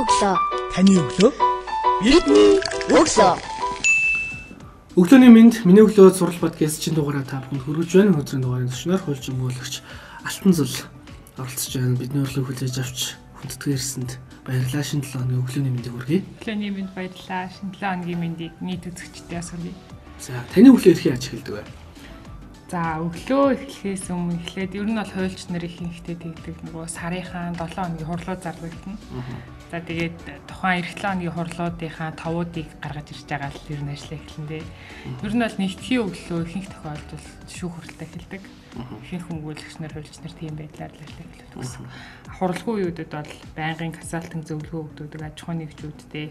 өглөө. Таны өглөө. Бидний өглөө. Өглөөний минь миний өглөө сурал подкаст чин дугаараа та бүхэнд хүргэж байна. Өдрийн дугаарын төчнөр хулж өмгөөлөгч Алтан зул оролцож байна. Бидний өглөө хүлээж авч хүндэтгээрсэнд баярлалаа. Шинэ 7 оны өглөөний мэндийг хүргэе. Өглөөний мэнд баярлалаа. Шинэ 7 өдрийн мэндийг нийт үзэгчдээ сургая. За, таны өглөө эрхий аж эхэлдэг вэ? За өглөө эхлэхээс өмнө эхлээд ер нь бол хуульч нар ихэнхдээ тэгдэг нөгөө сарынхаа 7 хоногийн хурлууд зарлагдана. За тэгээд тухайн эх 7 хоногийн хурлуудынхаа товуудыг гаргаж ирж байгаа л ер нь ажил эхлэндээ. Ер нь бол нэгтгэхийн өглөө ихэнх тохиолдолд шүүх хуралтай эхэлдэг. Ихэнх хөнгөлөгч нар хуульч нар тийм байдлаар л ажил эхлэдэг гэсэн. Хуралгүй үеүүдэд бол байнгын консалтинг зөвлөгөө өгдөг аж ахуйн нэгжүүдтэй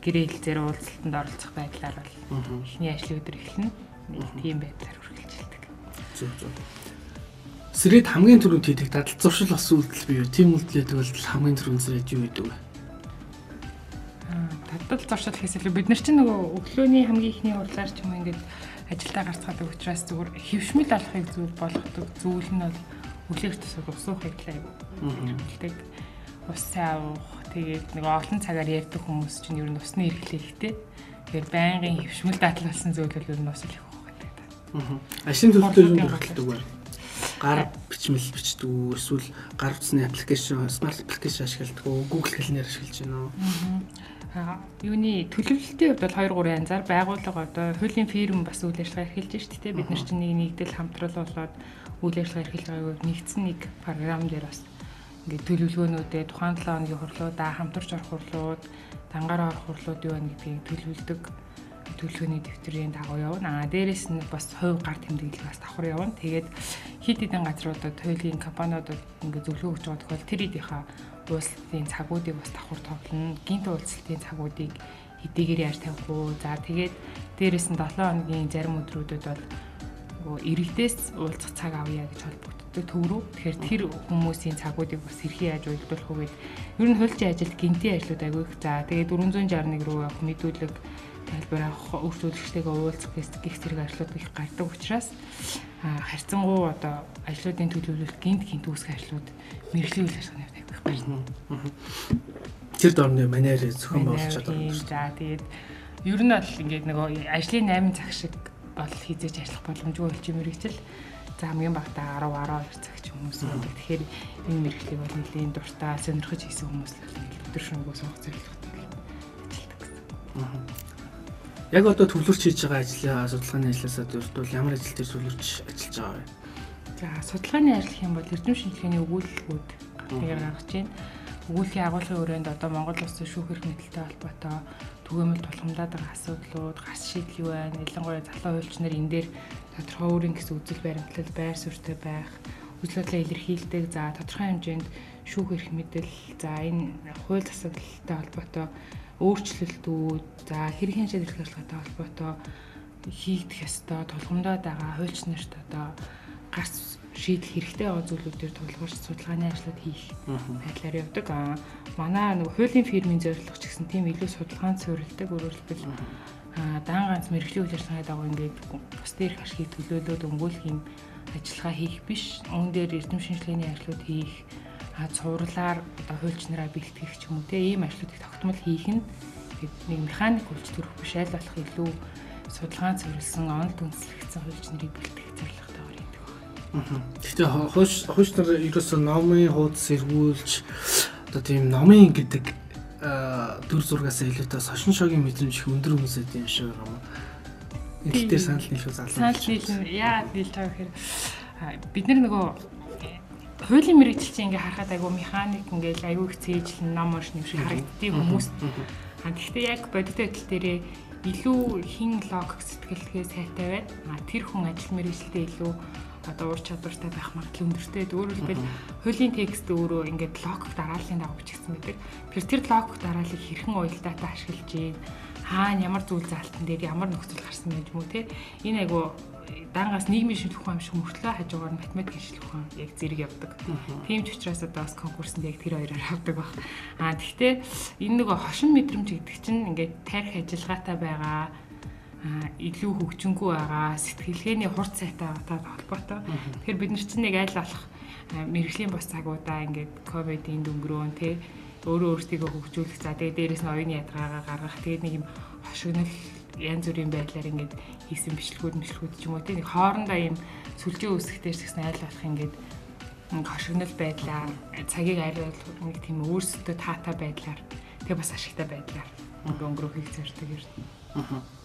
гэрээ хэлцээр уулзалтанд оролцох байдлаар бол эхний ажлын өдөр эхэлнэ. Нэг тийм байдлаар үргэлжилдэг зөв зөв. Сэрээд хамгийн түрүүнд хийдэг дадал зуршил бас үйлдэл бий? Тим үйлдэлээд бол хамгийн түрүүнд сэрээд юу гэдэг вэ? Дадал зуршил хийсэл бид нар чинь нөгөө өглөөний хамгийн ихний хурлаар ч юм уу ингээд ажилдаа гарцгаадаг учраас зүгээр хөвшмөл алахыг зүйл болгодог. Зүйл нь бол өглөөх тусад ус уухыг лээ. Хэлдэг. Ус саавах тэгээд нөгөө олон цагаар ярьдаг хүмүүс чинь ер нь усны эрхлээ ихтэй. Тэгээд байнгын хөвшмөл дадал болсон зүйл бол ер нь ус их Ашин төлөвлөлт юм хөрөлдөг байна. Гар бичмэл бичдэг үү эсвэл гар утасны аппликейшн, смарт аппликейшн ашигладаг уу, Google Calendar ашиглаж байна уу? Аа юуны төлөвлөлтийн хувьд бол 2 3 янзаар байгууллага одоо хуулийн фирм бас үйл ажиллагаа эрхэлж шүү дээ. Бид нар чинь нэг нэгдэл хамтрал болоод үйл ажиллагаа эрхэлж байгааг нэгдсэн нэг програм дээр бас ингээд төлөвлөгөөнүүдээ тухайн 7 хоногийн хурлуудаа хамтарч орох хурлууд, дангаараа орох хурлууд юу вэ гэдгийг төлөвлөдөг төлөвлөгөөний дэвтрийн дагуу явна. Аа дээрэс нь бас хувь гар тэмдэглэл бас давхар явна. Тэгээд хит хитэн газруудад хуулийн компаниудад ингээд зөвлөгөө өгч байгаа тохиол тэр идийнхаа уулзалтын цагуудыг бас давхар товлно. Гинт уулзалтын цагуудыг хэдийгээр яаж тавих уу. За тэгээд дээрэс нь 7 хоногийн зарим өдрүүдэд бол нөгөө иргэдээс уулзах цаг авъя гэж холбогддог төв рүү. Тэгэхээр тэр хүмүүсийн цагуудыг бас хэрхэн яаж уйлдуулах вэ гэд ер нь хуульчийн ажилд гинтийн ажлууд агай их. За тэгээд 461 рүү явах мэдүүлэг тайлбар авах өрсөлдөгчтэйгээ уулзах гэх зэрэг ажлууд их гардаг учраас харьцангуй одоо ажлуудын төлөвлөлт гинт гинт үүсгэх ажлууд мэрэгжлийн үйл ажиллагааны хувьд. Тэр дорны манер зохион байгуулж чаддаг. За тэгээд ер нь бол ингээд нөгөө ажлын 8 цаг шиг бол хизээж ажиллах боломжгүй болж мэрэгжил за хамгийн багтаа 10 12 цаг ч хүмүүс байдаг. Тэгэхээр энэ мэрэгчлийг бол нэлийн дуртай сонирхож хийсэн хүмүүс л өдөр шөнөгүй суух зорилготой ажилтдаг гэсэн. Яг одоо төвлөрч хийж байгаа ажлын судалгааны ажлаасаа дурдвал ямар ажил дээр төвлөрч ажиллаж байгаа вэ? За судалгааны ажил юм бол эрдэм шинжилгээний өгүүлбэрүүд гаргаж гаргаж байна. Өгүүлбэрийн агуулгын өрөөнд одоо Монгол улсын шүүх эрх мэдэлтэй холбоотой түгээмэл тулгамдаад байгаа асуудлууд, гарс шийдэл юу байна? Ялангуяа залуу хуульч нар энэ дээр тодорхой өөрийн гэсэн үзэл баримтлал, байр суурьтай байх, үзэл бодлоо илэрхийлдэг. За тодорхой хэмжээнд шүүх эрх мэдэл, за энэ хууль асуудалтай холбоотой өөрчлөлтүүд за хэрхэн шийдвэрлэх ажиллагаатай холбоотой хийгдэх ёстой тулгамдаад байгаа хуульч нарт одоо гарц шийдэл хэрэгтэй байгаа зүйлүүдээр тулгуурч судалгааны ажлууд хийх байдлаар явдаг. Аа манай нэг хуулийн фирмийн зорилго ч гэсэн тийм илүү судалгаанд суурилдаг өөрөлдөл аа дан ганц мэрэгжлийн үйл ажиллагааны дагуу ингээд бусдын эрх ашгийг төлөөлөөд өнгөөлөх юм ажиллагаа хийх биш. Үүн дээр эрдэм шинжилгээний ажлууд хийх а цувралаар одоо хуульч нараа бэлтгэх ч юм уу те ийм ажлуудыг тогтмол хийх нь нэг механик хүлж төрөх биш аль болох илүү судалгаан цэвэрлсэн онол дүнслэгдсэн хуульч нарыг бэлтгэх байна. Гэхдээ хууч хууч нар ерөөсөө номын хуудас эргүүлж одоо тийм номын гэдэг төр зургаас илүүтэй сошин шогийн мэдрэмж их өндөр хүмүүсэд юм шиг байгаа юм. Энэ дээр санал нийлэх залуу. Санал нийлнэ. Яа нийлж байгаа гэхээр бид нар нөгөө хуулийн мэрэгжил чинь ингээ харахад айгу механик ингээл айгу их цээжлэн ном унш юм шиг харагддаг хүмүүс. А гэхдээ яг бодит байдал дээрээ илүү хин логик сэтгэлгээ сайтай байна. А тэр хүн ажил мэрэгжилдээ илүү одоо ур чадвартай байх магадлал өндөртэй. Өөрөөр хэлбэл хуулийн текст өөрөө ингээд логик дарааллын дагуу бичигдсэн байдаг. Тэр тэр логик дарааллыг хэрхэн уялдаатай ашиглаж ийн хаана ямар зүйл залтан дээр ямар нөхцөл гарсан байж мүү те. Энэ айгу дангаас нийгмийн шинжлэх ухаан шиг мөртлөө хажуугаар нь математикийн шинжлэх ухаан яг зэрэг явдаг. Тийм ч учраас одоо бас конкурсанд яг тэр хоёроор авдаг баг. Аа тэгвэл энэ нөгөө хошин мэдрэмж гэдэг чинь ингээд тарих ажиллагаатай байгаа аа илүү хөгжингүү байгаа сэтгэлгээний хурц сайтай байгаатай холбоотой. Тэгэхээр бид нар чинь нэг аль болох мэрэгжлийн бос цагуудаа ингээд ковидын дөнгөрөөн тий өөрөө өөртөө хөгжүүлэх. За тэгээ дээрэс нь оюуны ядгаагаа гаргах. Тэгээд нэг юм хошигнол янз бүрийн байдлаар ингээд хийсэн бичлэгүүд мэтлэгүүд ч юм уу тийм хоорондоо юм сүлжээ үүсгэхтэй гэсэн айл болох ингээд хошигнол байдлаа цагийг ариул нэг тийм өөрсдөө таатай байдлаар тэгээ бас ашигтай байдлаар өнгөрөх хийх зэрэг юм. Аа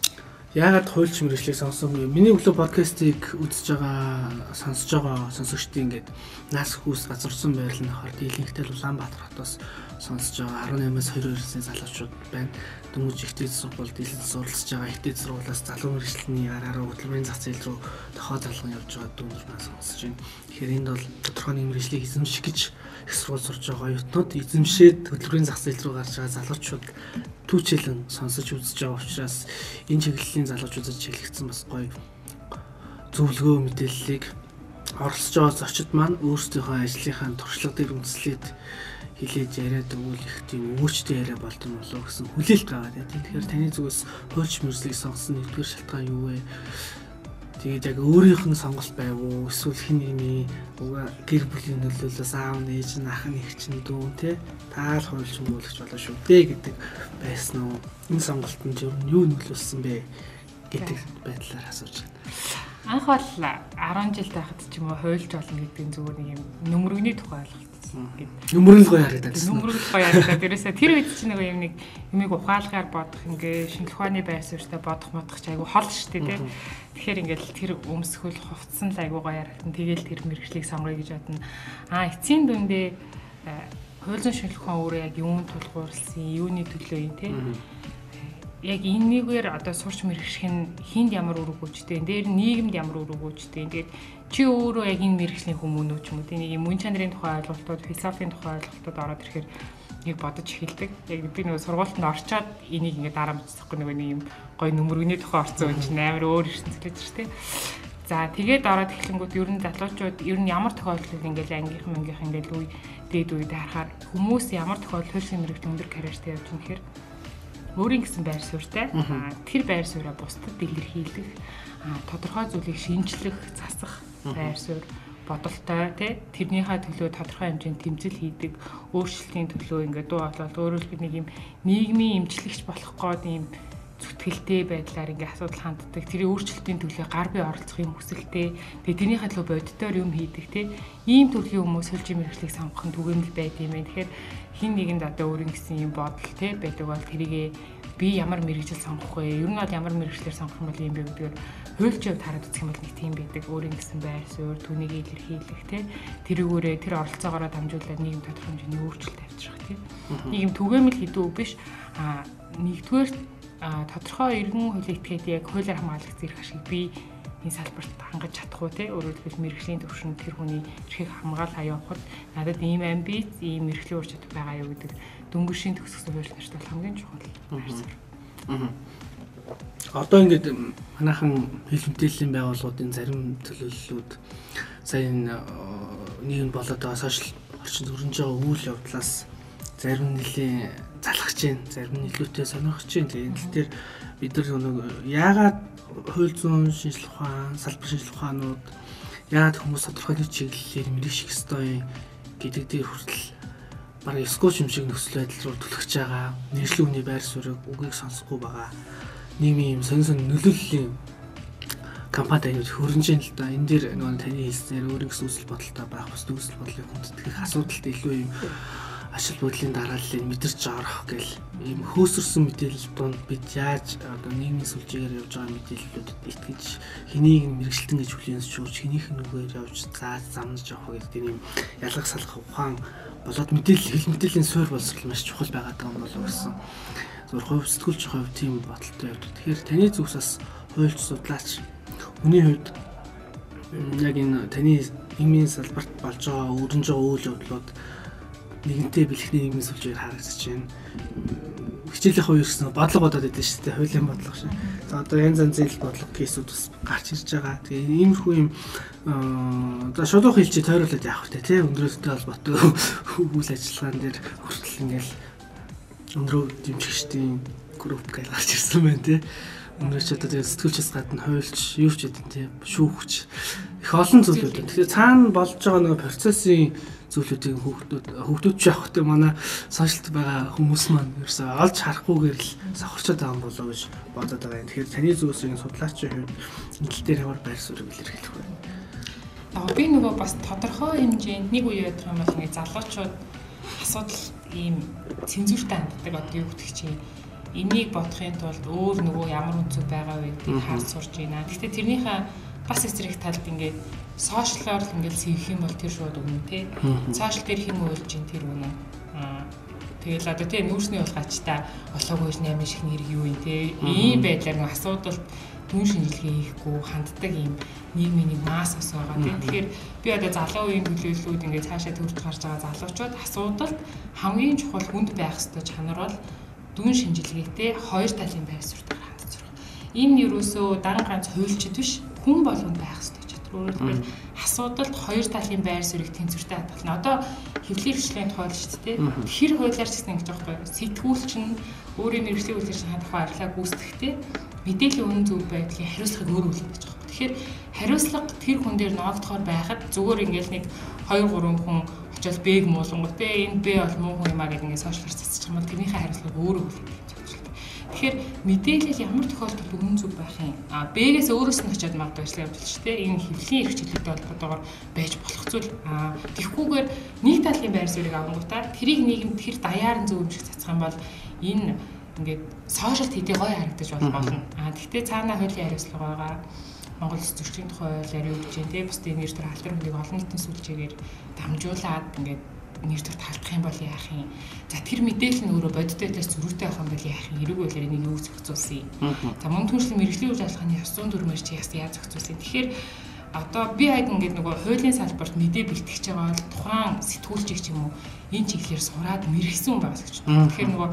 яагаад хуульч мэрэгчлийг сонсоогүй миний өглөө подкастыг үзэж байгаа сонсож байгаа сонсогчдын ингээд нас хүүс газарсан байрал нь хор дийлэнхтэл Улаанбаатар хотоос сонсож байгаа 18-аас 22 насны залуучууд байна. Дөнгөж ихтэй сургууль дийлэнх суралцж байгаа ихтэй сургуулиас залуу мэрэгчлэний араараа хөтөлбөрийн зах зээл рүү тохоо залган явж байгаа дүүнер маань сонсож байна. Тэгэхээр энд бол тодорхой нэг мэрэгчлийг эзэмших гэж их сургууль сурж байгаа оюутнууд эзэмшээд хөтөлбөрийн зах зээл рүү гарч байгаа залуучууд түүчэлэн сонсож үзэж байгаа учраас энэ чиглэлийн залуучуудад чиглэгдсэн бас гоё зөвлөгөө мэдээллийг оролцож байгаа зочид маань өөрсдийнхөө ажлынхаа туршлага дээр үндэслээд хилээж яриад өгвөл их тийм өөчтэй яриа болдон болов гэсэн хүлээлт байгаа. Тэгэхээр таны зүгээс хуульч мөрслийг сонгосон нэгдүгээр шалтгаан юу вэ? Тэгээд яг өөрийнх нь сонголт байв уу? Эсвэл хин нэгний уга гэр бүлийн нөлөөлөөс аав нээж нь ах нь их чинь дүү те таал хуульч мөөлөгч болоо шүү дээ гэдэг байсан уу? Энэ сонголтод юу нөлөөлсөн бэ гэдэг байдлаар асууж байна. Анх бол 10 жил байхад ч юм уу хуульч болно гэдэг нь зүгээр нэг юм нүмерэгний тухай ойлголт Нүмерэл гоё харагдаад. Нүмерэл гоё харагдаад. Тэрээсээ тэр үед чинь нэг юм нэг юмыг ухаалгаар бодох ингээ шинжлэх ухааны байр суурьтай бодох модох ч айгу хол дээ тий. Тэгэхээр ингээл тэр өмсгөл хувцсан л айгу гоё харагдан. Тэгээл тэр мэрэгчлийг сонгоё гэж бодно. Аа эцсийн дүндээ э, хуулийн шинжлэх ухаан өөрөө яг юунд тулгуурласан, юуны төлөө юм тий яг энэгээр одоо сурч мэрэгших нь хинд ямар үр өгөөжтэй, дээр нийгэмд ямар үр өгөөжтэй. Тэгээд чи өөрөө яг энэ мэрэгчлийн хүмүүнүү ч юм уу тийм нэг мөн чанарын тухай ойлголтууд, философийн тухай ойлголтууд ороод ирэхээр нэг бодож эхэлдэг. Яг би нэг сургуультанд орчоод энийг ингээд дараа мэдчихгүй нэг юм гой нүмергний тухай орсон юм чинь амар өөр ертөнцлөж шүү дээ. За тэгээд ороод эхлэнгүүт ер нь залуучууд ер нь ямар тохиолдолд ингээд ангийнхан мангийнхан ингээд үе дээд үед харахаар хүмүүс ямар тохиолдол хөлсийн мэрэгт өндөр карьертэй явж байгаа гэхээр өөрийн гэсэн байр суурьтай. Тэр байр сууриа бусдад илэрхийлэх тодорхой зүйлийг шинжлэх засах байр суурь бодолтой тий тэрнийхээ төлөө тодорхой хэмжээнд тэмцэл хийдэг өөрчлөлтийн төлөө ингээд дуу хоолой өөрөөр хэлбэл нэг юм нийгмийн эмчлэгч болох гээд юм зүтгэлтэй байдлаар ингээ асуудал ханддаг. Тэрийн өөрчлөлтийн төлөө гар бие оролцох юм хүсэлтэй. Тэгээ тэрнийхээ төлөө боддоор юм хийдэг те. Ийм төрлийн хүмүүс хөлжим мэрэгчлийг сонгох нь түгээмэл байд юм байна. Тэгэхээр хин нэгэнд одоо өөрийн гэсэн юм бодол те байдаг бол тэрийгээ би ямар мэрэгжил сонгох вэ? Ер нь бол ямар мэрэгчлэр сонгох юм бол юм бэ гэдгээр хуульч явд хараад үзэх юм бол нэг тийм байдаг. Өөрийн гэсэн байр суурь, түүнийг илэрхийлэх те. Тэрүүгээрээ тэр оролцоогоороо дамжуулаад нийгэм тодорхой хэмжээний өөрчлөлт авчрах те. Нэг юм түгээмэл хэдүү биш. А нэгдүгээр тодорхой иргэн хуулийн этгээд яг хуулиар хамгаалах зэрэг ашиг би энэ салбарт хангаж чадах уу те? Өөрөөр хэлбэл мэрэгжлийн төвшөнд тэр хүний эрхийг хамгаалаа явахад надад ийм амбиц ийм мэрэгжлийн ур чадвар байгаа юу гэдэг дөнгөшийн төгсгсөн хууль нарт бол хамгийн чухал байрсаар. Одоо ингээд манайхан хэл мэдээллийн байгууллагуудын зарим төлөөллүүд сая энэ нийгэм болоод байгаа сошиал орчин зөрж байгаа үйл явдлаас зарим нэлийн залхаж чинь зарим нь илүүтэй сонирхож чинь. Тэгээд энэ төр бид нар нэг яагаад хууль зүйн шинжилх ухаан салбар шинжилх ухаанууд яагаад хүмүүс тодорхой нэг чиглэлээр мэрэгших ёстой гэдэг дээр хүртэл баг эскоч юм шиг нөхцөл байдал руу түлхэж байгаа нэршлийн үний байр суурийг үгийг сонсохгүй байгаа нийгмийн юм сонь сонь нөлөөллийн компанид аюул хөрөнгөжин л да энэ дээр нөгөө таны хэлснээр өөрийн гэсэн үсэл бодолтой байх бас үсэл бодлыг хүндэтгэх асуудалтай илүү юм ашиг бодлын дарааллыг мэдэрч орох гэл ийм хөөсөрсөн мэдээлэл донд бид яаж одоо нийгмийн сүлжээгээр явж байгаа мэдээллүүдэд итгэж хэнийг мэрэгчлэн гэж хүлээнс шүүж хэнийх нь үгээр явж зааж замнаж явах гэдэг ийм ялгах салах ухаан болоод мэдээлэл хэл мэдээллийн суурь боловсрол маш чухал байгаад байгаа юм болов гэсэн зур хувь сэтгүүлч хувь тийм бодолтой явдаг. Тэгэхээр таны зүгс бас хуульч судлаач хүний хувьд яг энэ таны нийгмийн салбарт болж байгаа өрнж байгаа үйл явдлууд нэгэнтээ бэлгэхний нийгмийн сүлжээр харагдаж байна. Хичээлийн хувьд гэсэн бодлого бодоод байдаг шүү дээ. Хуулийн бодлого шиг. За одоо янз янзын бодлого кейсүүд бас гарч ирж байгаа. Тэгээ иймэрхүү юм аа шулуух хэлчи тойруулаад явах хэрэгтэй тий. Өндрөөстэй холбоотой үйл ажиллагаан дээр хүртэл ингээл өндрөө дэмжигчдийн групп гэж гарч ирсэн байна тий. Өнөөдөр ч одоо тэгээ сэтгүүлчээс гадна хуульч юу ч гэдэг тий. Шүүгч их олон зүйлүүд. Тэгэхээр цаана болж байгаа нэг процессын зүйлүүдийг хүүхдүүд хүүхдүүд ч явах гэдэг манай сошиалд байгаа хүмүүс маань ерөөсөө олж харахгүйгээр л сохорчод байгаа юм болоо гэж бодоод байгаа юм. Тэгэхээр таны зүйлсийн судлаачийн хувьд энэ дээр ямар байр суурийг илэрхийлэх вэ? Аа би нөгөө бас тодорхой хэмжээнд нэг үе ядах юм бол ингээ залуучууд асуудал ийм цензуртай ханддаг одоо юу гэдэг чинь энийг бодохын тулд өөр нөгөө ямар үнцэг байгаа вэ гэдгийг харж сурж байна. Гэхдээ тэрнийхээ бас эсрэг талд ингээд сошиалоор л ингээд сэвэх юм бол тэр шууд өгнө те. Сошиал дээр хэм уйлж ин тэр үнэ. Аа тэгэл одоо те нүүрсний улгаач та олоогүй наймын шиг нэр юу юм те. Ийм байдлаар нэг асуудал түн шинжилгээ хийхгүй ханддаг юм нийгмийн масс ус байгаа. Тэгэхээр би одоо залуу үеийн төлөөллүүд ингээд цаашаа төрж гарч байгаа залуучууд асуудалд хамгийн чухал хүнд байх ёстой чанар бол дүн шинжилгээтэй хоёр талын байр суурьтайгаар хандж сурах. Энэ юусоо дан ганц хуульчд биш хүн болгонд байх ёстой. Өөрөөр хэлбэл асуудалд хоёр талын байр суурийг тэнцвэртэй хадгална. Одоо хэвлэлийн хвшлийн л шүү дээ. Тэр хуулиар ч гэсэн ингэж байгаа байхгүй. Сэтгүүлч нь өөрийн мэрэгжлийн үйлчлэгч хандах баярлаа гүйцэтгэхдээ мэдээллийн үнэн зөв байдлын хариуцлагыг өөр үлдээж байгаа. Тэгэхээр хариуцлага тэр хүн дээр ноогдохоор байхад зүгээр ингээл нэг 2 3 хүн очоод бэг муулангууд те энэ бэ бол муу хүн юм а гэдэг ингээд сошиалар цацчих юм бол тэрнийхээ хариуцлага өөрөө үлдээж Тэгэхээр мэдээлэл ямар тохиолдолд үнэн зөв байх юм. А Б-гээс өөрөөс нь очиод магадгүй ажиллаа явуулж штэ. Энэ хэвлэлийн эрх чөлөөтэй холбоотойгоор байж болох зүйл. А тэгхгүйгээр нэг талын байр суурийг авангуудаа тэрийг нийгэмд тэр даяар нь зөв юм шиг юм бол энэ ингээд сошиалт хэдий гоё харагдаж болно. А тэгтээ цаанаа хуулийн хариуцлага байгаа. Монгол Улс зөрчлийн тухай хуулиар юу гэж те бусдын нэр төр халтар хүнийг олон нийтийн сүлжээгээр дамжуулаад ингээд нэр төр талдах юм бол яах юм. За тэр мэдээлэл нь өөрөө бодиттой талаас зөрүүтэй авах юм бол яах юм. Эрэг байлаар энийг юу зохицуулсан юм. За мөн түншлэн мэрэгжлийн үйл ажиллагааны 904-ээр чи яс яаж зохицуулсан. Тэгэхээр одоо би хайд ингээд нөгөө хуулийн салбарт мэдээ бэлтгэж байгаа бол тухайн сэтгүүлчийг ч юм уу энэ чиглэлээр сураад мэрэгсэн байгаа гэж байна. Тэгэхээр нөгөө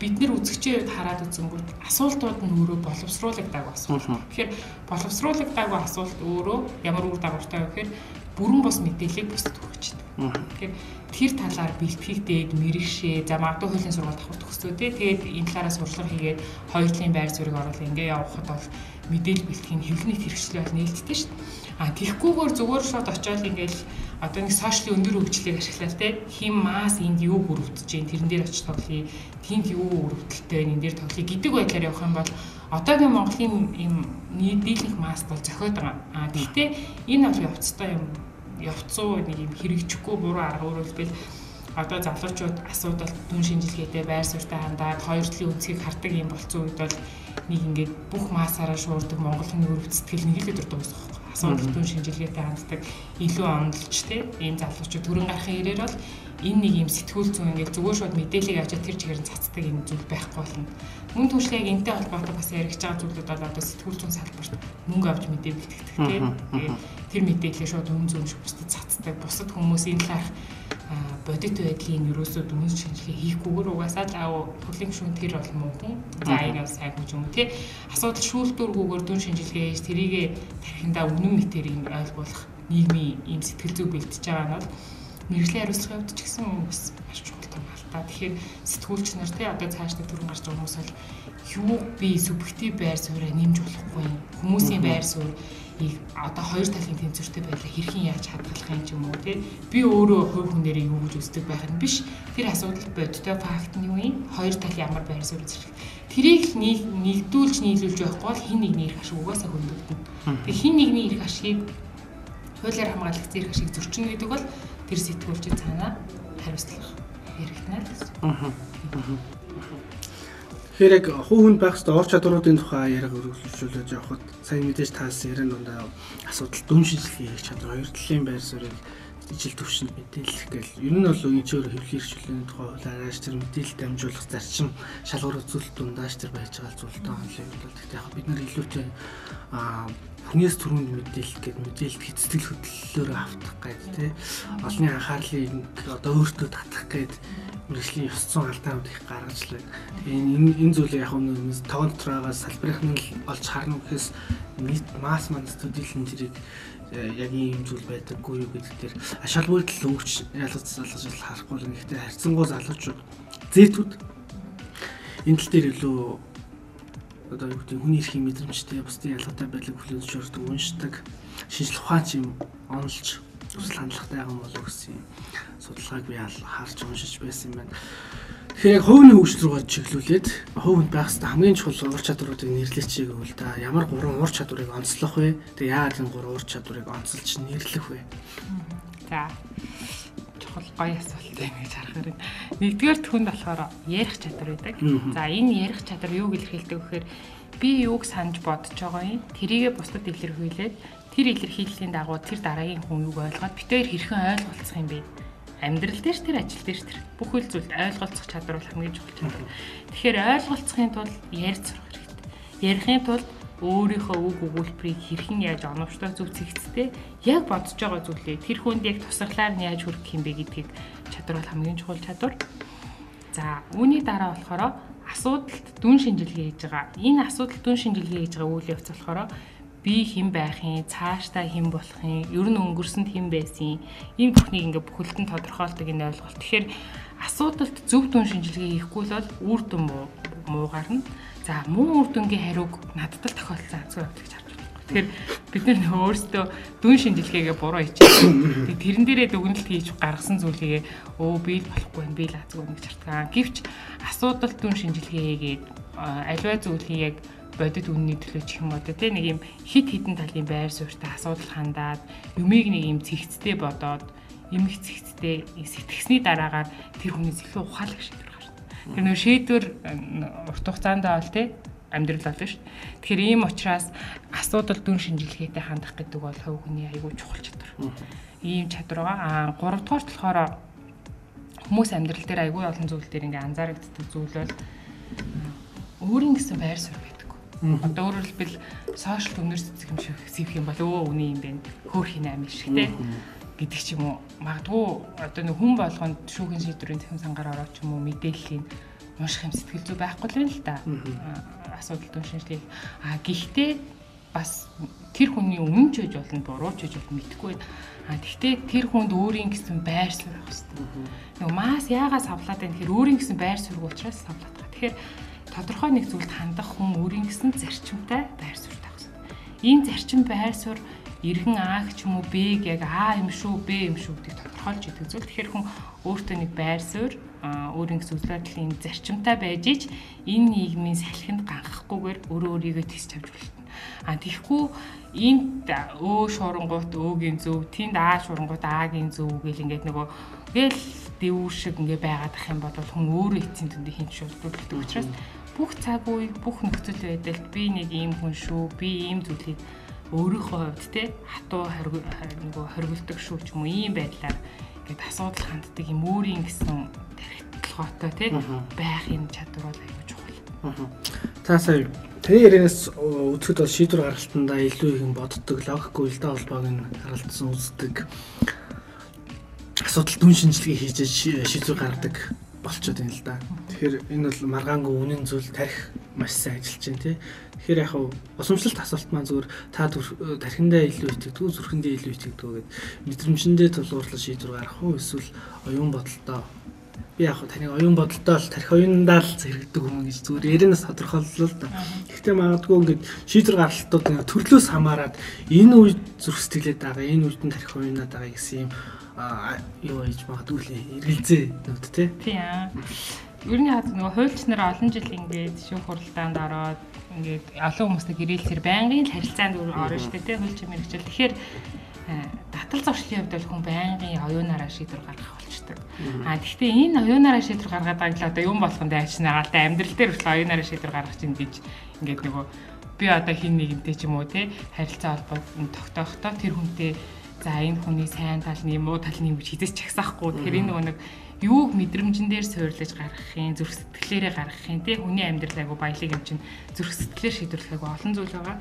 бид нэр үзэгчээр хараад үзэнгүүт асуултууд нь өөрөө боловсруулагдаагүй асуулт. Тэгэхээр боловсруулагдаагүй асуулт өөрөө ямар үр дагавартай вэ гэхээр бүрэн бос мэдээллийг бусдад хүргэж байна. Тэгэхээр тэр талаар бэлтгэх дээд мэрэгшээ за магадгүй хуулийн сургалт авах төгсөө тий тэгээд энэ талаараа сурчлага хийгээд хоёр талын байр суурийг оруулах ингээ явахад бол мэдээлэл бэлтгэхийн хэвлэний хэрэгслээ бол нээлттэй шүү дээ. А тэгхгүйгээр зүгээр шууд очиод ингээл одоо нэг сошиалын өндөр хөгжлийг ашиглаад те хим мас энд юу бүрөвдөж जैन тэрэн дээр очиж тоглоё тэнд юу өрөвдөлттэй энэ дээр тоглоё гэдэг байдлаар явах юм бол одоогийн Монголын юм нийтлэх масс бол зохиод байгаа. А гэхдээ энэ бол явцтай юм явцуу нэг юм хэрэгжихгүй буруу арга өөрөлдвөл одоо залуучууд асуудал түн шинжилгээтэй байр суурьтай хандаад хоёр талын үнцгийг хардаг юм болцсон үед бол нэг ингээд бүх массаараа шуурдаг Монгол хүний өрөв сэтгэл нэг л өдөр дуусах. Асуудал түн шинжилгээтэй ханддаг илүү онолч тийм ийм залуучууд төрөн гарахын ирээр бол энэ нэг юм сэтгүүл зүүн ингээд зүгээр шууд мэдээллийг авчаад тэр чигээр нь цацдаг юм зүйл байхгүй болно. Мөн түншлэг яг энтэй холбоотой бас яригч байгаа зүйлүүд бол одоо сэтгүүл зүүн салбарт мөнгө авч мэдээ бэлтгэдэг тийм. Тэр мэдээллийг шууд үн зүүн шиг бусдад цацдаг. Бусад хүмүүс энэ талаарх бодит байдлын ерөөсөө дүнс шинжилгээ хийхгүйгээр угаасаа л аа төрлийн шүүн тэр бол хүн. За энэ бол сайн хүн юм уу тий. Асуудал шүүлтүүргүүгээр дүн шинжилгээ хийж тэрийгэ тархиндаа үнэн мэтэрийг ойлгуулах нийгмийн ийм сэтгэл зүй бэлтэж байгаа нь бол мэрэгжлийн хариуцлагын хувьд ч гэсэн бас маш чухал юм байна. Тэгэхээр сэтгүүлч нар тий одоо цаашдаа төрөн гарч байгаа хүмүүс бол юу би субъектив байр суурьаа нэмж болохгүй хүмүүсийн байр суурь одоо хоёр талын тэнцвэртэй байдлаа хэрхэн яаж хадгалах юм ч юм уу тий би өөрөө хувь хүнээрээ юу гэж үздэг байх нь биш. Тэр асуудал бодтой факт нь юу юм? Хоёр тал ямар байр суурь зэрэг тэрийг нэгдүүлж нийлүүлж байхгүй бол хин нэгний эрх ашиг угаасаа хөндөгдөн тэг хин нэгний эрх ашигыг хуулиар хамгаалагдсан эрх ашиг зөрчинө гэдэг бол тэр сэтгүүлчид цаанаа хариуцлах хэрэгтнэ л гэсэн. Аа. Тэгэхээр яг хуу хүнд байх ёстой ор чадваруудын тухай яриаг өргөжлүүлж явхад сайн мэдээж таасан яран дундаа асуудал дүн шинжилгээ хийх чадвар хоёр талын байр суурийг ижил төвшөнд мэдээлэх гээл ер нь бол энэ ч өөр хэвлэл хэрэгжүүлэний тухай хуулиараач тэр мэдээлэл дамжуулах зарчим шалгуур үзүүлэлт дундааш тэр байж байгаа зүйлтэй онлайн бол гэхдээ яг бид нар илүүтэй аа хүнээс түрүүнд мэдээлэх гэдэг мэдээлэлт хэцэтгэл хөдлөлөөр автах гээд тий олонний анхаарлыг одоо өөртөө татах гээд мэрэгжлийн ёс зүйн алдаанууд их гаргаж лээ. Тэгээ энэ энэ зүйлийг яг нэг тогон дотрогоос салбарынх нь олж харна гэхээс нийт масс манд студийлэн тэрийг э, яг ийм зүйл байдаггүй юу гэдэг дээр ашаал бүрдэл өнгөч ялгаж залгаж харахгүй л гэхдээ харьцангуй залуучууд зэтүүд энэ тал дээр илүү одоо юу гэдэг хүний эрхийн мэдрэмжтэй бусдын ялгаатай байдлыг хүлээн зөвшөөрдөг уншдаг шинжлэх ухаанч юм онолж зүсэл хандлагатай байгаа болов гэсэн юм судалгааг би харж уншиж байсан юм байна. Тэгэхээр яг хувийн хөгжил рүү чиглүүлээд хувинд байх хэвээр хамгийн чухал ур чадваруудыг нэрлэж үл та ямар гурван ур чадварыг онцлох вэ? Тэгээ яагаад энэ гурван ур чадварыг онцолж нэрлэх вэ? За чухал гоё асуулт юм гэж харахаар байна. Нэгдүгээр түнд болохоор ярих чадвар байдаг. За энэ ярих чадвар юуг илэрхийлдэг вэхээр би юуг санаж бодож байгаа юм. Тэрийгэ бусдад илэрхийлээд тэр илэрхийллийн дагуу тэр дараагийн хүн юуг ойлгоод битээр хэрхэн ойлголцох юм бэ? амьдрал дээр тэр ажил дээр тэр бүхэл зүйлд ойлголцох чадвар бол хамгийн чухал чадвар. Тэгэхээр ойлголцохын тулд ярьж сурах хэрэгтэй. Ярихын тулд өөрийнхөө үг өгүүлбэрийг хэрхэн яаж оновчтой зөв зэгцтэй яг бодож байгаа зүйлээ тэр хүнд яг тусгалаар нь яаж хүргэх юм бэ гэдгийг чадвар бол хамгийн чухал чадвар. За үүний дараа болохоор асуудалд дүн шинжилгээ хийж байгаа. Энэ асуудалд дүн шинжилгээ хийж байгаа үйл явц болохоор би хэн байх юм, цаашдаа хэн болох юм, ер нь өнгөрсөнд хэн байсан, ийм бүхнийг ингээ бүхэлдэн тодорхойлдог энэ ойлголт. Тэгэхээр асуудалд зөв дүн шинжилгээ хийхгүй бол үр дүн муу муу. За муу үр дүнгийн хариуг надад л тохиолдсон азгүй явдал гэж харж байна. Тэгэхээр бид нар өөрсдөө дүн шинжилгээгээ буруу хийчихсэн. Тэгээ тэрэн дээрээ дүгнэлт хийж гаргасан зүйлээ өө би л болохгүй байна, би л азгүй байна гэж хартгаа. Гэвч асуудалд дүн шинжилгээ хийгээд аливаа зүйлийг яг бодит үнний төлөө ч юм уу те нэг юм хит хитэн талын байр суурьтай асуудал хандаад юмыг нэг юм цэгцтэй бодоод юм их цэгцтэй сэтгэсний дараагаар тэр хүнээс илүү ухаалаг шийдвэр. Тэр нөө шийдвэр урт хугацаанд бол те амьдрал болно шүү. Тэгэхээр ийм учраас асуудал дүн шинжилгээтэй хандах гэдэг бол хувь хүний аягүй чухал чадвар. Ийм чадвар байгаа. А 3 дугаарт болохоор хүмүүс амьдрал дээр аягүй олон зүйл дээр ингээ анзаарэгддэг зүйл бол өөрийн гэсэн байр суурь Одоо өөрөөр хэлбэл сошиал түнэр цэцэг юм шиг сэвх юм бол өө үний юм байна. Хөөх хин аим шиг те гэдэг ч юм уу. Магадгүй одоо нэг хүн болгонд шүүхийн шийдвэрийн цэхэн сангаар ороод ч юм уу мэдээллийн унших юм сэтгэл зүй байхгүй л байна л да. Асуудал түншинжлийг. А гэхдээ бас тэр хүний өмнө ч үж болно, буруу ч үж болно мэдэхгүй байна. А тэгвэл тэр хүнд өөрийн гэсэн байр суурь авах хэрэгтэй. Нөгөө мас яагаад савлаад байна гэхээр өөрийн гэсэн байр суурь учраас савлаад байгаа. Тэгэхээр тодорхой нэг зүйлд хандах хүн өөрийн гэсэн зарчимтай байр суурь тавих хэрэгтэй. Энэ зарчим байр суурь эргэн А ч юм уу Б яг А юм шүү Б юм шүү гэдгийг тодорхойлж идэг зүйл. Тэгэхээр хүн өөртөө нэг байр суурь өөрийн гэсэн үзэл бодлын зарчимтай байж ич энэ нийгмийн салхинд ганхахгүйгээр өөрөө өөрийгөө тис чавж болно. А тэгэхгүй энд өө шурангуут өөгийн зөв, тэнд Аа шурангуут Агийн зөв гэл ингээд нөгөө гэл дэвүүр шиг ингээ байгаад ах юм бол хүн өөрөө эцсийн төндөө хин шулддаг учраас бүх цаг үе бүх нөхцөл байдалд би нэг ийм хүн шүү би ийм зүйлийг өөрийнхөө хувьд те хатуу нөгөө хоригддаг шүү ч юм уу ийм байдлаар ингээд асуудал ханддаг юм өөрийн гэсэн тархитлогоотой те байх юм чадвар бол аюул чухал. За сая таны ярианаас үзэхэд бол шийдвэр гаргалтандаа илүү их боддог логикгүй үлдээ холбоог нь харалтсан үздэг асуудал дүн шинжилгээ хийж шийдвэр гаргадаг болчиход байна л да. Тэгэхээр энэ бол маргаангүй үнэн зүйл тарих маш сайн ажиллаж байна тий. Тэгэхээр яг усамшлалт асуулт маань зүгээр та тархиндаа илүү итгэдэг зүрхэндээ илүү итгэдэг үү гэд мэдрэмжэндээ тулгуурлаж шийдвэр гаргах уу эсвэл оюун бодолтой би яг таныг оюун бодолтой л тарих оюундаа л зэрэгдэг хүмүүс гэж зүгээр яринаас тодорхойллоо л да. Гэхдээ магадгүй ингээд шийдвэр гаргалтууд төрлөөс хамаарат энэ үед зүрх сэтгэлээд байгаа, энэ үед нь тарих оюунаад байгаа гэсэн юм юу хийж магадгүй л эргэлзээ нүд те. Тийм. Ер нь яг нөгөө хуульч нар олон жил ингээд шүүх хуралдаанд ороод ингээд олон хүмүүстэй гэрээлсээр байнгын харилцаанд орно шүү дээ те хуульч мэрэгчл. Тэгэхээр татал зуршлын хувьд бол хүн байнгын оюунаараа шийдвэр гаргах болчдөг. А тэгвэл энэ оюунаараа шийдвэр гаргаад байгаа л одоо юм болгонд айчнаагаалтай амьдрал дээр хүртэл оюунаараа шийдвэр гаргах чинь гэж ингээд нөгөө би одоо хин нэгэнтэй ч юм уу те харилцаа холбоод тогтоохдоо тэр хүнтэй За энэ хүний сайн тал нь муу тал нь гэж хизэж чагсаахгүй. Тэгэхээр энэ нөгөө нэг юуг мэдрэмжэн дээр суйрлаж гаргахын, зүрх сэтгэлээрээ гаргахын тий хүний амьдрал айгу баялаг юм чинь зүрх сэтгэлээр шийдвэрлэх айгу олон зүйл байгаа.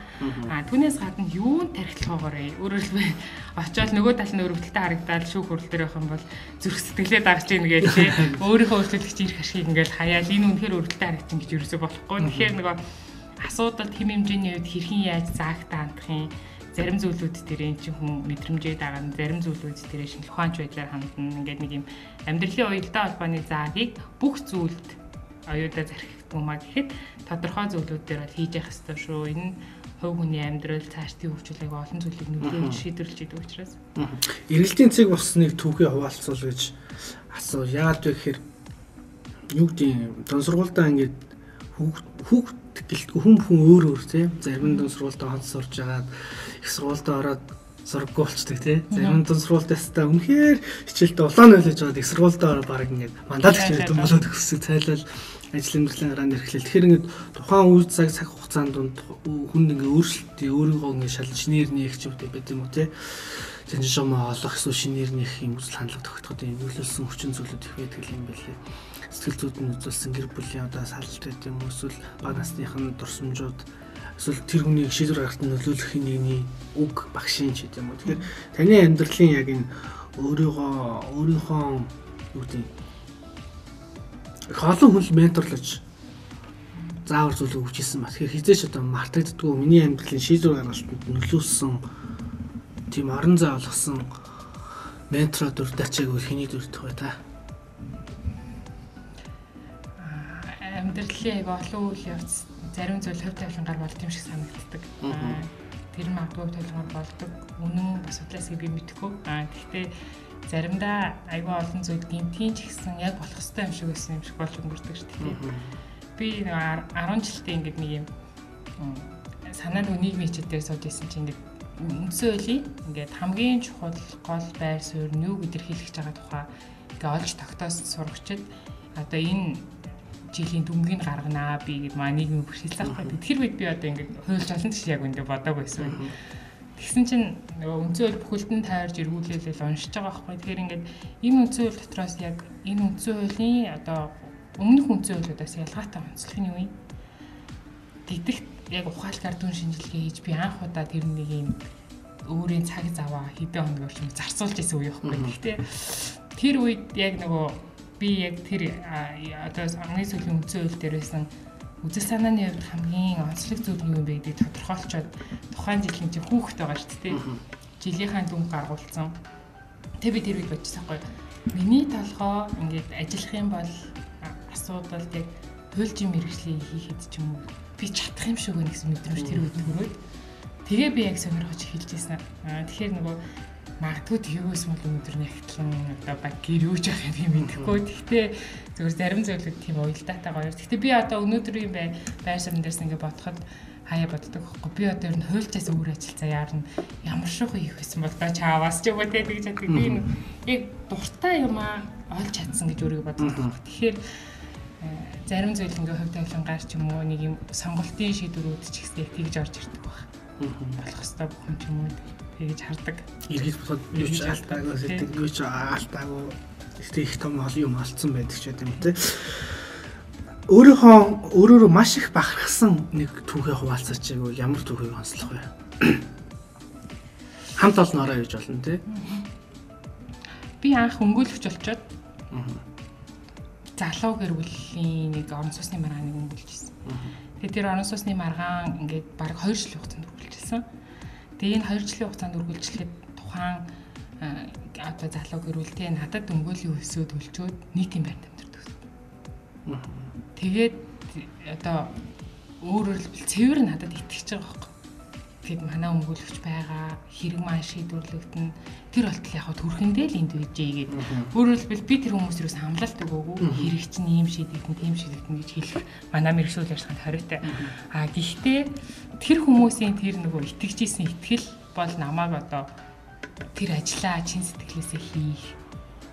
Аа түүнээс гадна юунд тархилгоогоор өөрөөр хэлбэл очиод нөгөө тал нь өрөвдөлтөй харагдаад шүүх хурал дээр байх юм бол зүрх сэтгэлээ дагж ийн гэж тий өөрийнхөө өөрчлөлт ирэх ашиг ингээл хаяал энэ үнэхээр өрөвдөлтөй харагдсан гэж юусоо болохгүй. Тэгэхээр нөгөө асуудалд хэм хэмжээний үед хэрхэн яаж заагтаа хандах юм зарим зүйлүүд дээр эн чинь хүн мэдрэмжээ дагаад зарим зүйлүүд дээр шинэ ухаанч байдлаар хандна. Ингээд нэг юм амьдралын уялдаа холбооны заагийг бүх зүйлд оюутаа зархигддаг маа гэхэд тодорхой зүйлүүд дээр бол хийж явах ёстой шүү. Энэ хувь хүний амьдрал цаашдын хөгжүүлэг олон зүйлийг нөлөөлж шийдвэрлэж идэг учраас. Эргэлтийн цэг бас нэг түүхий хуваалцвал гэж асуу. Яагаад вэ гэхээр юу гэдэг дон сургуультаа ингээд хүүхд гэлтгүй хүн хүн өөр өөр тийм зарим дон сургуультаа хонц сурж агаад их сургуультаа ороод сургаггүй болчдаг тий. Зарим дон сургуультаас та үнэхээр хичээлдээ улаан ойлгож байгаад их сургуультаа ороод баг ингээд мандат хичээлд болоод өгсөг цайлал ажил амьдралын гараанд эрхлэл. Тэгэхээр ингээд тухайн үе цаг цаг хугацаанд дунд хүн ингээд өөрчлөлтөө өөрийгөө ингээд шал шинээр нээх ч үгүй байт юм уу тий. Тэнцэн шомоо олох эсвэл шинээр нээх юм үзэл хандлага тогтоход нөлөөлсөн хүчин зүйлүүд их байдаг юм байлээ сэтгэл зүйд нь үзүүлсэн гэр бүлийн одоо салалт гэдэг юм эсвэл баг насныхын дурсамжууд эсвэл тэр хүний шийдвэр гаргахад нөлөөлөх нэгний үг багшийн ч гэдэг юм уу. Тэгэхээр таны амьдралын яг энэ өөрийгөө өөрийнхөө юу гэдэг их олон хүн менторлож заавар зүйл өгч ирсэн ба. Тэгэхээр хизээч одоо мартагддгүй миний амьдралын шийдвэр гаргалтанд нөлөөлсөн тийм орон зай олгосон ментороо дүрдачааг хэний дүрдэх бай та. Амьдралын яг олон үйл явц зарим зүйл хөв тавилангаар болд юм шиг санагддаг. Тэр магадгүй тавилангаар болдог. Үнэн бас судлаас би мэдэхгүй. Аа гэхдээ заримдаа айгүй олон зүйл гинтийн ч гэсэн яг болох хэвээр юм шиг байсан юм шиг болж өнгөрдөг шүү дээ. Би нэг 10 жилдээ ингээд нэг юм санаа нэг нийгмийн хичээл дээр сууж исэн чинь ингээд үндсэн хуулийн ингээд хамгийн чухал гол байр суурь нь юу гэдэр хэлэх гэж байгаа тухай ингээд олж тогтоос сурагчид одоо энэ жилийн дүнгийг гарганаа би гэд маа нийгмийн бэрхшээл заахгүй. Тэр үед би одоо ингээд хуйлж олон тийш яг үндэ бодоагүй байсан. Тэгсэн чинь нөгөө үндсэн хууль бүхэлдэн тайрж эргүүлээлэл уншиж байгаа байхгүй. Тэгэхээр ингээд энэ үндсэн хууль дотроос яг энэ үндсэн хуулийн одоо өмнөх үндсэн хуулиудаас ялгаатай онцлог нь юу юм? Тэгдэгт яг ухаалгаар дүн шинжилгээ хийж би анх удаа тэр нэг юм өөрийн цаг заваа хэдэн хоног орчим зарцуулж исэн үе байхгүй. Гэхдээ тэр үед яг нөгөө би яг тэр одоо ангийн сүлийн үндсэн хууль дээр байсан үзэл санааны хувьд хамгийн онцлог зүйл юу вэ гэдгийг тодорхойлцоод тухайн жилийн чи хүүхэд байгаа шүү дээ. Жилийнхаа дүн гаргуулсан. Тэг би тэр үед бодчихсан байхгүй. Миний толгоо ингээд ажиллах юм бол асуудалд яг туйлжийн мэрэгчлийг хийхэд ч юм уу би чадах юм шиг байна гэсэн мэдрэмж тэр үед төрөөд тэгээ би яг сонирхож эхэлж байсан. Аа тэгэхээр нөгөө магадгүй тэгээс мөл өнөөдөр нэгтлэн одоо баг гэр юуж явах юм мэдэхгүй. Гэхдээ зүгээр зарим зүйлүүд тийм уялдаатай гоё. Гэхдээ би одоо өнөөдрийн бай байр суурин дээрс ингээ бодоход хаяа боддог байхгүй. Би одоо ер нь хуульчаас өөр ажиллацаа яарна. Ямар шухан хийх байсан бол ба чаавас ч юм уу тэгж чаддаг. Би яг дуртай юм аа олж чадсан гэж өөрийгөө боддог байхгүй. Тэгэхээр э, зарим зүйл ингээ хувь тавилангаар ч юм уу нэг юм сонголтын шийдвэрүүд ч ихсээ тэгж орж ирдэг баг. Болох хэвээр бүх юм ч юм уу тэгж хардаг. Иргэж босоод юу ч алдаагүй сэтгэл юу ч алдаагүй ихтэй их том хол юм алдсан байдаг ч юм те. Өөрийнхөө өөрөөрөө маш их бахархсан нэг түүхээ хуваалцаач байвал ямар түүхийг онцлох вэ? Хамт олноороо гэж болно те. Би анх өнгөлөгч болчоод залуу гэр бүлийн нэг орон сууцны маргааныг өнгөлжсэн. Тэгээд тэр орон сууцны маргаан ингээд баг 2 жилийн хугацаанд үргэлжилсэн. Тэгээ энэ 2 жилийн хугацаанд үргэлжлэхэд тухайн одоо залуу гэрүүлтэй надад дөнгөлийн өсөө төлчөөд нийт юм байранд амьдардаг. Тэгээд одоо өөрөөр хэлбэл цэвэр надад итгэж байгаа байхгүй. Тэгэд манай өмгөөлөгч байгаа хэрэг маань шийдвэрлэгдэн тэр болтол яг төрхөндөө л энд үйжээ гээд өөрөөр хэлбэл би тэр хүмүүс юус хамлалт өгөөгүй. Хэрэг чинь ийм шийдэгдэн тийм шийдэгдэн гэж хэлэх манай мэрэгшүүл ажиллагаанд хариутай. А гэхдээ тэр хүмүүсийн тэр нөгөө итгэжсэн итгэл бол намайг одоо тэр ажлаа чин сэтгэлээсээ хийх.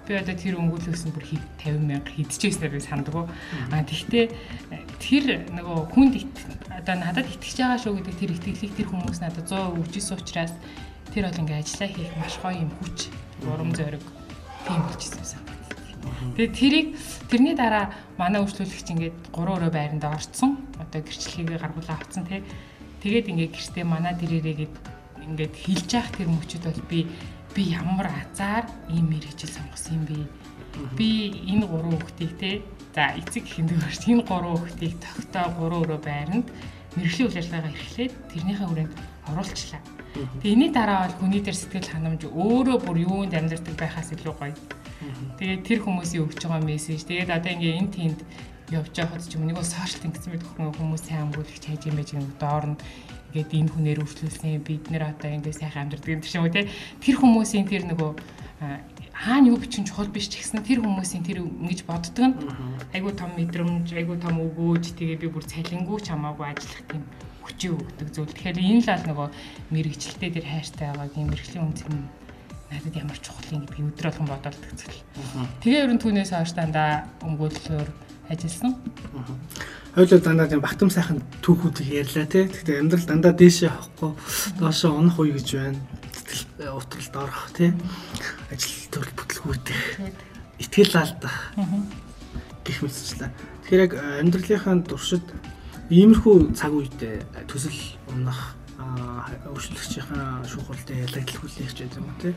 Би одоо тэр өнгөлөөс нь бүр 50 мянга хийдчихсэн би санддаг. А тэгвэл тэр нөгөө хүнд одоо надад итгэж байгаа шүү гэдэг тэр итгэлийг тэр хүмүүс надад 100% өгчээсэн учраас тэр бол ингээ ажиллаа хийх маш гоё юм хүч, урам зориг тийм болчихсон сан. Тэгээ тэрийг тэрний дараа манай үйлчлүүлэгч ингээд 3 өрөө байранд орцсон. Одоо гэрчлэгийг гаргуулаа авцсан тий. Тэгээд ингээ гэртээ манай дэрээрээ ингээд хилж яах тэр мөчөд бол би би ямар азар ийм мэрэгжил сонгосон юм бэ? Би энэ гурван хүүхдийг те за эцэг ихэндээ гарч энэ гурван хүүхдийг тогтоо гурван өрөө байранд мэрэгжлийн үйл ажиллагаа эрхлээд тэрнийхээ хүрээнд оруулчлаа. Тэгээ энэний дараа бол хүний дээр сэтгэл ханамж өөрөө бүр юунд амьдардаг байхаас илүү гоё. Тэгээд тэр хүмүүсийн өгч байгаа мессеж тэгээд одоо ингээ энэ тэнд явж байхад ч юм нэг бол сошиал тэнгисмэд хүмүүс сайн амгуулагч хайж юм байж гэнэ доорн ингээд энэ хүнээр үргэлжлүүлсэн бид нэр одоо ингээд сайхан амьдрдаг юм шиг уу те тэр хүмүүсийн тэр нөгөө хаана юу бичин чухал биш ч гэсэн тэр хүмүүсийн тэр ингэж боддог нь айгуу том мэдрэмж айгуу том өгөөж тэгээ би бүр цалингуу ч хамаагүй ажиллах тийм хүчээ өгдөг зүйл. Тэгэхээр энэ л ал нөгөө мэрэгчлээ тэр хайртай байгаа тийм мэрэгжлийн үнцэн надад ямар чухал юм гэдгийг өдөр болгон бодолдог зүйл. Тэгээ ерөн түүнээс хойш дандаа өмгөөллөөр ажилласан. Хойлоо дандаа тийм багтам сайхан түүхүүдийг ярьлаа тий. Гэхдээ амьдрал дандаа дээшээ авахгүй доошоо унах үе гэж байна. Тэтгэл утралд орох тий. Бүтлгүүтэй. Итгэл алдах. гэх мэтчлээ. Тэгэхээр яг амьдралынхаа туршид иймэрхүү цаг үедээ төсөл унах өвчлөгчийн шүүхэлтэй ялагдал хүлээх ч гэдэг юм тий.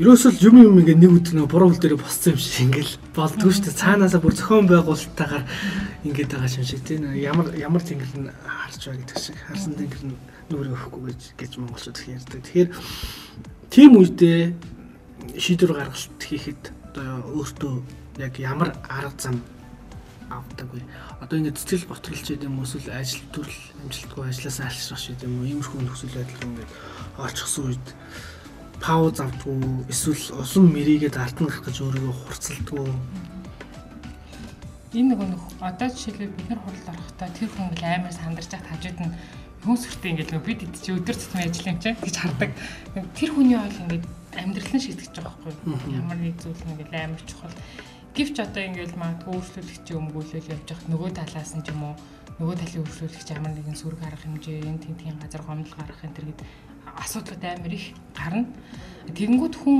Ерөөсөл юм юм ингээ нэг өдөр нэг буруу хөл дээр боссон юм шиг ингээл болдгоо шүү дээ. Цаанаасаа бүр зохион байгуулалттайгаар ингээд байгаа юм шиг тий. Ямар ямар тэнгэр нь харж байгаа гэдэг шиг. Харсан тэнгэр нь нүрээ өгөхгүй гэж гэж монголчууд их ярьдаг. Тэгэхээр тийм үедээ шийдвэр гаргалт хийхэд одоо өөртөө яг ямар арга зам авдаг вэ? Одоо ингээд цэцэл ботролч гэдэг юм эсвэл ажил төрөл амжилтгүй ажилласаа алшрах шиг юм уу? Иймэрхүү нөхцөл байдал ингээд олчихсан үед пауз авдгүй эсвэл усан мэрийгээ дартна гарах гэж өөрийгөө хурцлдаггүй. Энэ нэг нөх одоо жишээлбэл бид нар хурал орохдоо тэр хүн л амар сандарч хат хажууд нь хүн сүртэй ингээд нэг бид чи өдөр тутмын ажил юм чинь гэж хардаг. Тэр хүний ойл ингээд амьдралын шийтгэж байгаа байхгүй ямар нэг зүйл ингээд амар чухал. Гэвч одоо ингээл магадгүй өөрчлөлөгчийн өмгөөлөл явж хат нөгөө талаас нь ч юм уу нөгөө талын өөрчлөлөгч ямар нэгэн сүрэг арга хэмжээ энэ тентгийн газар гомдол гаргах энэ төр гэд асуудлууд амар их гарна. Тэгэнгүүт хүн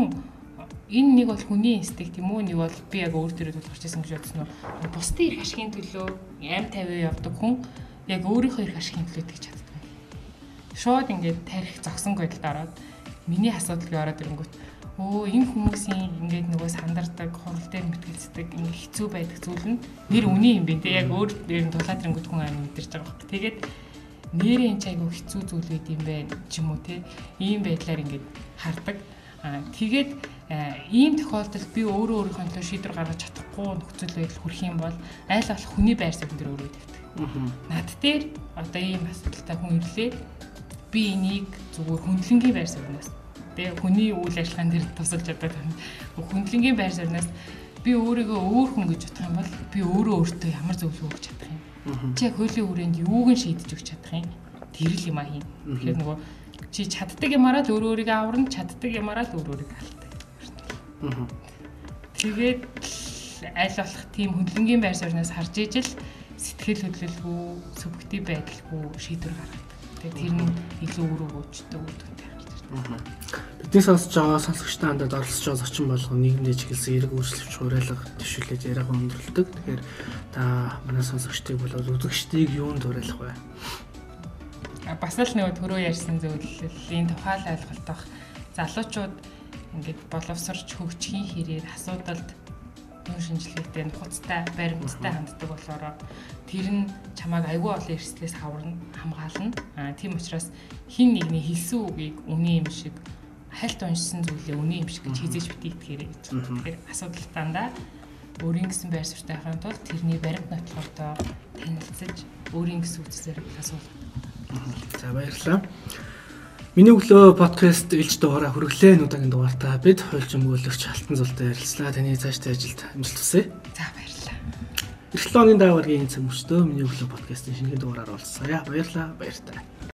энэ нэг бол хүний инстинкт юм уу? Нэг бол би яг өөр төрөд гарч ирсэн гэж бодсон нь бусдын эрх ашигын төлөө аим тавиа явдаг хүн яг өөрийнхөө эрх ашигын төлөө тэгж чаддаг. Шууд ингээд тарих зогсон байдалд ороод миний асуудал ороод ирэнгүүт өө энэ хүмүүсийн ингээд нөгөө сандардаг хурал дээр мэтгэлцдэг ингээд хэцүү байдаг зүйл нь нэр үний юм бэ те яг өөр дээр нь тулаад ирэнгүүт хүн амин мэдэрч байгаа хэрэг. Тэгээд нэрээ энэ чайгуу хэцүү зүйл байд юм байна ч юм уу те ийм байдлаар ингээд хардаг. Аа тэгээд ийм тохиолдолд би өөрөө өөрийнхөө төлөө шийдвэр гаргаж чадахгүй нөхцөл байдал хүрэх юм бол айл болох хүний байр суурь дээр өөрөө тавьдаг. Над дээр одоо ийм асуудалтай хүн ирлээ. Би энийг зүгээр хөндлөнгийн байр суурьнаас тий хүний үйл ажиллагаанд тэр тусалж чаддаг хүндлэнгийн байр суурьнаас би өөрийгөө өөр хүн гэж бодох юм бол би өөрөө өөртөө ямар зөвлөгөө өгч чадах юм? Чи хуулийн хүрээнд юуг нь шийдэж өгч чадах юм? Тэр л юм а хийн тэгэхээр нөгөө чи чаддаг юмараа л өөр өөрийгөө аварна чаддаг юмараа л өөр өөрийгөө алдаг тэгээд аль болох тийм хүндлэнгийн байр суурьнаас харж ижил сэтгэл хөдлөлгүй субъектив байдалгүй шийдвэр гаргадаг. Тэгээ тэр нь илүү өрөө гүйцэтгэв үүдтэй. Бидний сонсож байгаа сонсогчтой хандад оролцож байгаа зочин болгон нийгэмдээ чиглэсэн эрг өөрчлөлт хуриалга төшөөлөж яриагаа өндөрлөдөг. Тэгэхээр та манай сонсогчдыг бол үзэгчдийг юунд хуриалах вэ? Бас л нөгөө төрөө ярьсан зөвлөлийн тухайл ойлголт авах залуучууд ингээд боловсрч хөгжихийн хэрээр асуудалд хүн шинжилгээтэй нухацтай баримттай ханддаг болохоор тэр нь чамайг айгүй олон эрсдлээс хаварна хамгаална. Аа тийм учраас хин нэгний хэлсэн үгийг үний юм шиг хальт уншсан зүйлээ үний юм шиг гэж хизээж бити итгээрэй гэж. Тэгэхээр асуудал дандаа өөрийн гэсэн байр суурьтай байхын тулд тэрний баримт нотлоготой танилцаж өөрийн гэсэн үгсээр асуулт. За баярлалаа. Миний өглөө подкаст илж дугаараа хүргэлээ. Нүдагийн дугаартаа бид хуульч өмгөөлөгч Алтан зултай ярилцлаа. Таны цаашдаа ажилд амжилт хүсье. За баярлалаа. Эх 7 оны даагаргийн цаг мөчтөө миний өглөө подкастын шинэхэн дугаараар олцсоё. Баярлалаа. Баяртай.